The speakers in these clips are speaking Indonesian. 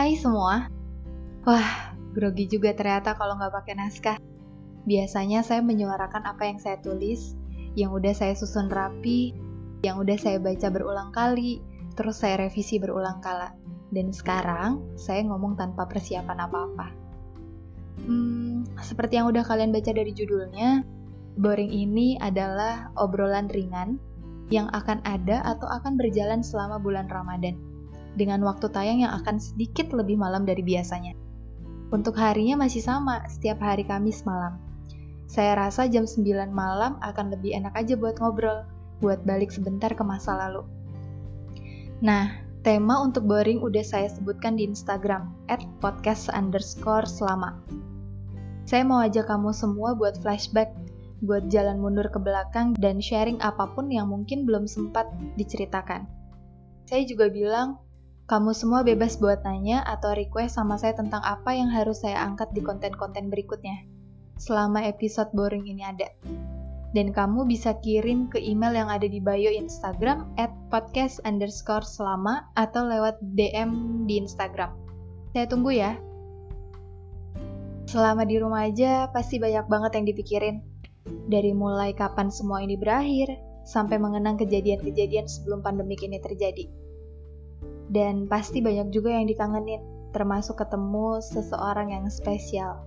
Hai semua. Wah, grogi juga ternyata kalau nggak pakai naskah. Biasanya saya menyuarakan apa yang saya tulis, yang udah saya susun rapi, yang udah saya baca berulang kali, terus saya revisi berulang kala. Dan sekarang, saya ngomong tanpa persiapan apa-apa. Hmm, seperti yang udah kalian baca dari judulnya, Boring ini adalah obrolan ringan yang akan ada atau akan berjalan selama bulan Ramadan, dengan waktu tayang yang akan sedikit lebih malam dari biasanya. Untuk harinya masih sama, setiap hari Kamis malam. Saya rasa jam 9 malam akan lebih enak aja buat ngobrol, buat balik sebentar ke masa lalu. Nah, tema untuk boring udah saya sebutkan di Instagram, at podcast underscore selama. Saya mau ajak kamu semua buat flashback, buat jalan mundur ke belakang dan sharing apa pun yang mungkin belum sempat diceritakan. Saya juga bilang, kamu semua bebas buat nanya atau request sama saya tentang apa yang harus saya angkat di konten-konten berikutnya selama episode boring ini ada. Dan kamu bisa kirim ke email yang ada di bio Instagram at podcast underscore selama atau lewat DM di Instagram. Saya tunggu ya. Selama di rumah aja pasti banyak banget yang dipikirin. Dari mulai kapan semua ini berakhir, sampai mengenang kejadian-kejadian sebelum pandemik ini terjadi. Dan pasti banyak juga yang dikangenin, termasuk ketemu seseorang yang spesial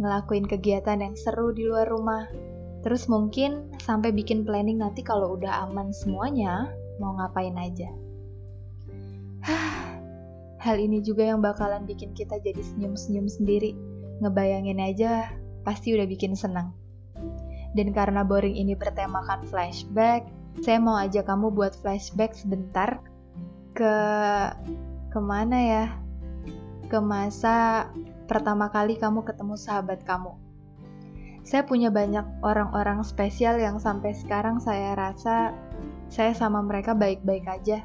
ngelakuin kegiatan yang seru di luar rumah. Terus mungkin sampai bikin planning nanti kalau udah aman semuanya, mau ngapain aja. Hal ini juga yang bakalan bikin kita jadi senyum-senyum sendiri. Ngebayangin aja, pasti udah bikin senang. Dan karena boring ini bertemakan flashback, saya mau ajak kamu buat flashback sebentar ke ke mana ya? Ke masa pertama kali kamu ketemu sahabat kamu. Saya punya banyak orang-orang spesial yang sampai sekarang saya rasa saya sama mereka baik-baik aja.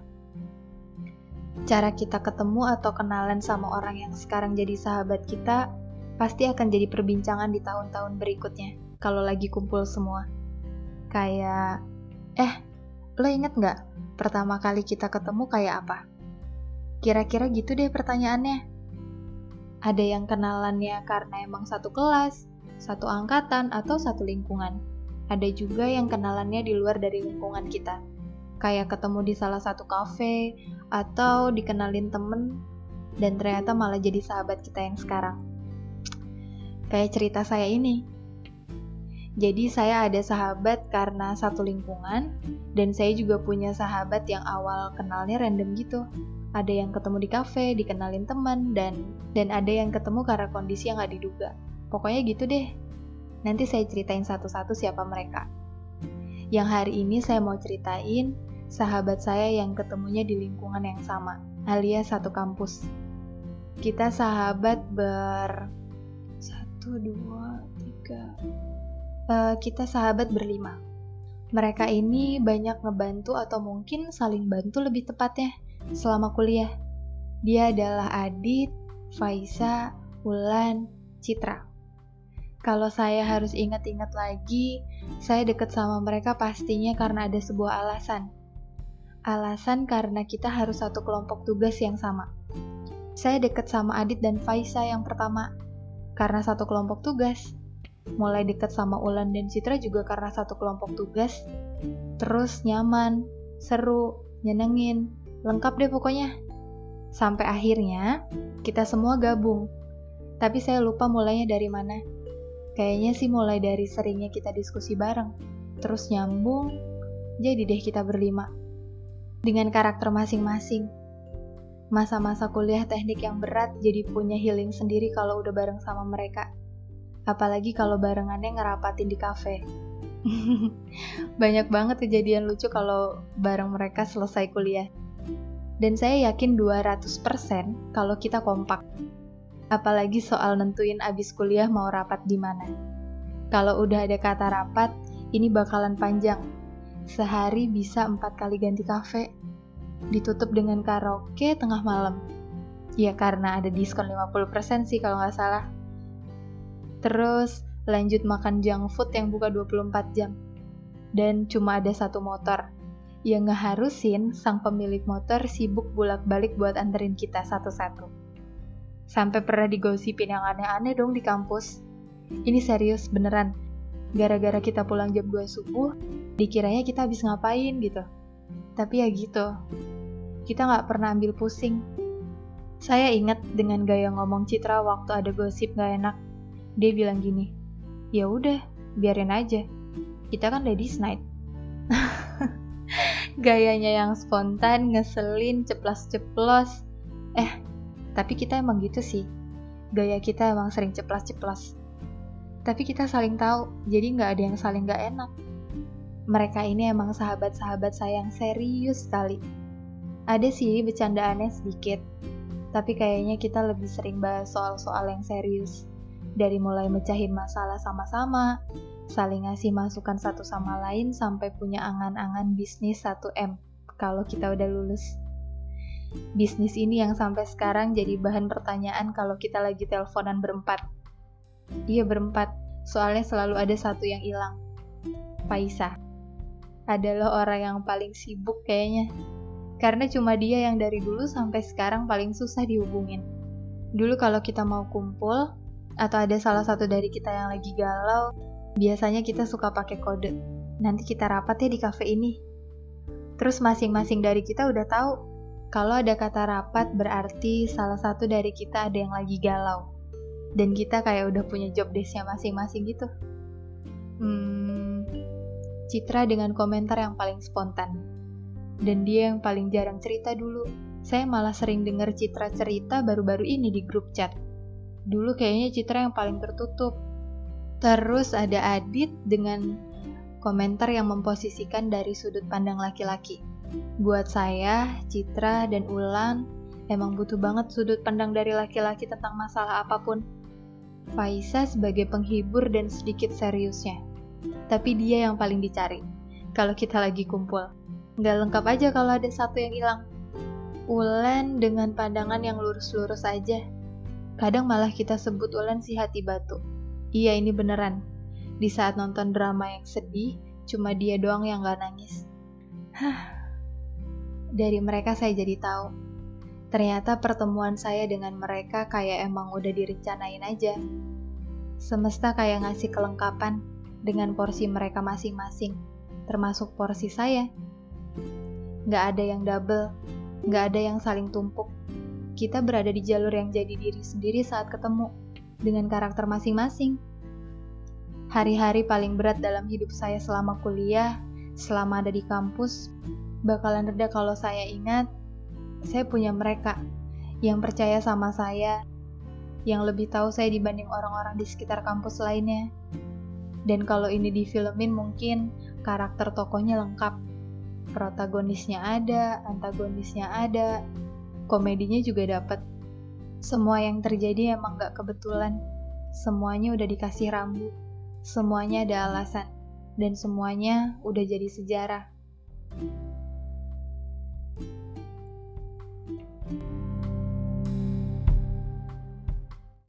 Cara kita ketemu atau kenalan sama orang yang sekarang jadi sahabat kita pasti akan jadi perbincangan di tahun-tahun berikutnya kalau lagi kumpul semua. Kayak, eh, lo inget nggak pertama kali kita ketemu kayak apa? Kira-kira gitu deh pertanyaannya. Ada yang kenalannya karena emang satu kelas, satu angkatan, atau satu lingkungan. Ada juga yang kenalannya di luar dari lingkungan kita. Kayak ketemu di salah satu kafe, atau dikenalin temen, dan ternyata malah jadi sahabat kita yang sekarang. Kayak cerita saya ini. Jadi saya ada sahabat karena satu lingkungan, dan saya juga punya sahabat yang awal kenalnya random gitu ada yang ketemu di kafe, dikenalin teman, dan dan ada yang ketemu karena kondisi yang gak diduga. Pokoknya gitu deh. Nanti saya ceritain satu-satu siapa mereka. Yang hari ini saya mau ceritain sahabat saya yang ketemunya di lingkungan yang sama, alias satu kampus. Kita sahabat ber satu dua tiga. Uh, kita sahabat berlima. Mereka ini banyak ngebantu atau mungkin saling bantu lebih tepatnya selama kuliah. Dia adalah Adit, Faisa, Ulan, Citra. Kalau saya harus ingat-ingat lagi, saya deket sama mereka pastinya karena ada sebuah alasan. Alasan karena kita harus satu kelompok tugas yang sama. Saya deket sama Adit dan Faisa yang pertama, karena satu kelompok tugas. Mulai deket sama Ulan dan Citra juga karena satu kelompok tugas. Terus nyaman, seru, nyenengin, Lengkap deh pokoknya. Sampai akhirnya kita semua gabung. Tapi saya lupa mulainya dari mana. Kayaknya sih mulai dari seringnya kita diskusi bareng. Terus nyambung, jadi deh kita berlima. Dengan karakter masing-masing. Masa-masa kuliah teknik yang berat jadi punya healing sendiri kalau udah bareng sama mereka. Apalagi kalau barengannya ngerapatin di kafe. Banyak banget kejadian lucu kalau bareng mereka selesai kuliah. Dan saya yakin 200% kalau kita kompak. Apalagi soal nentuin abis kuliah mau rapat di mana. Kalau udah ada kata rapat, ini bakalan panjang. Sehari bisa empat kali ganti kafe. Ditutup dengan karaoke tengah malam. Ya karena ada diskon 50% sih kalau nggak salah. Terus lanjut makan junk food yang buka 24 jam. Dan cuma ada satu motor yang ngeharusin sang pemilik motor sibuk bolak-balik buat anterin kita satu-satu. Sampai pernah digosipin yang aneh-aneh dong di kampus. Ini serius beneran. Gara-gara kita pulang jam 2 subuh, dikiranya kita habis ngapain gitu. Tapi ya gitu, kita nggak pernah ambil pusing. Saya ingat dengan gaya ngomong Citra waktu ada gosip gak enak. Dia bilang gini, ya udah, biarin aja. Kita kan ladies night. Gayanya yang spontan, ngeselin, ceplas-ceplos. Eh, tapi kita emang gitu sih. Gaya kita emang sering ceplas-ceplos. Tapi kita saling tahu, jadi nggak ada yang saling nggak enak. Mereka ini emang sahabat-sahabat saya yang serius sekali. Ada sih bercandaannya sedikit, tapi kayaknya kita lebih sering bahas soal-soal yang serius. Dari mulai mecahin masalah sama-sama, saling ngasih masukan satu sama lain sampai punya angan-angan bisnis 1M kalau kita udah lulus. Bisnis ini yang sampai sekarang jadi bahan pertanyaan kalau kita lagi teleponan berempat. Iya berempat, soalnya selalu ada satu yang hilang. Faisa adalah orang yang paling sibuk kayaknya. Karena cuma dia yang dari dulu sampai sekarang paling susah dihubungin. Dulu kalau kita mau kumpul, atau ada salah satu dari kita yang lagi galau, biasanya kita suka pakai kode. Nanti kita rapat ya di cafe ini. Terus masing-masing dari kita udah tahu kalau ada kata rapat berarti salah satu dari kita ada yang lagi galau dan kita kayak udah punya job desknya masing-masing gitu. Hmm, Citra dengan komentar yang paling spontan. Dan dia yang paling jarang cerita dulu. Saya malah sering denger Citra cerita baru-baru ini di grup chat. Dulu kayaknya Citra yang paling tertutup. Terus ada Adit dengan komentar yang memposisikan dari sudut pandang laki-laki. Buat saya, Citra dan Ulan emang butuh banget sudut pandang dari laki-laki tentang masalah apa pun. Faisa sebagai penghibur dan sedikit seriusnya. Tapi dia yang paling dicari. Kalau kita lagi kumpul. Nggak lengkap aja kalau ada satu yang hilang. Ulen dengan pandangan yang lurus-lurus aja. Kadang malah kita sebut Ulen si hati batu. Iya ini beneran. Di saat nonton drama yang sedih, cuma dia doang yang gak nangis. Hah. Dari mereka saya jadi tahu Ternyata pertemuan saya dengan mereka kayak emang udah direncanain aja. Semesta kayak ngasih kelengkapan dengan porsi mereka masing-masing, termasuk porsi saya. Gak ada yang double, gak ada yang saling tumpuk. Kita berada di jalur yang jadi diri sendiri saat ketemu, dengan karakter masing-masing. Hari-hari paling berat dalam hidup saya selama kuliah, selama ada di kampus, bakalan reda kalau saya ingat saya punya mereka yang percaya sama saya, yang lebih tahu saya dibanding orang-orang di sekitar kampus lainnya. Dan kalau ini difilmin mungkin karakter tokohnya lengkap. Protagonisnya ada, antagonisnya ada, komedinya juga dapat. Semua yang terjadi emang gak kebetulan. Semuanya udah dikasih rambu. Semuanya ada alasan. Dan semuanya udah jadi sejarah.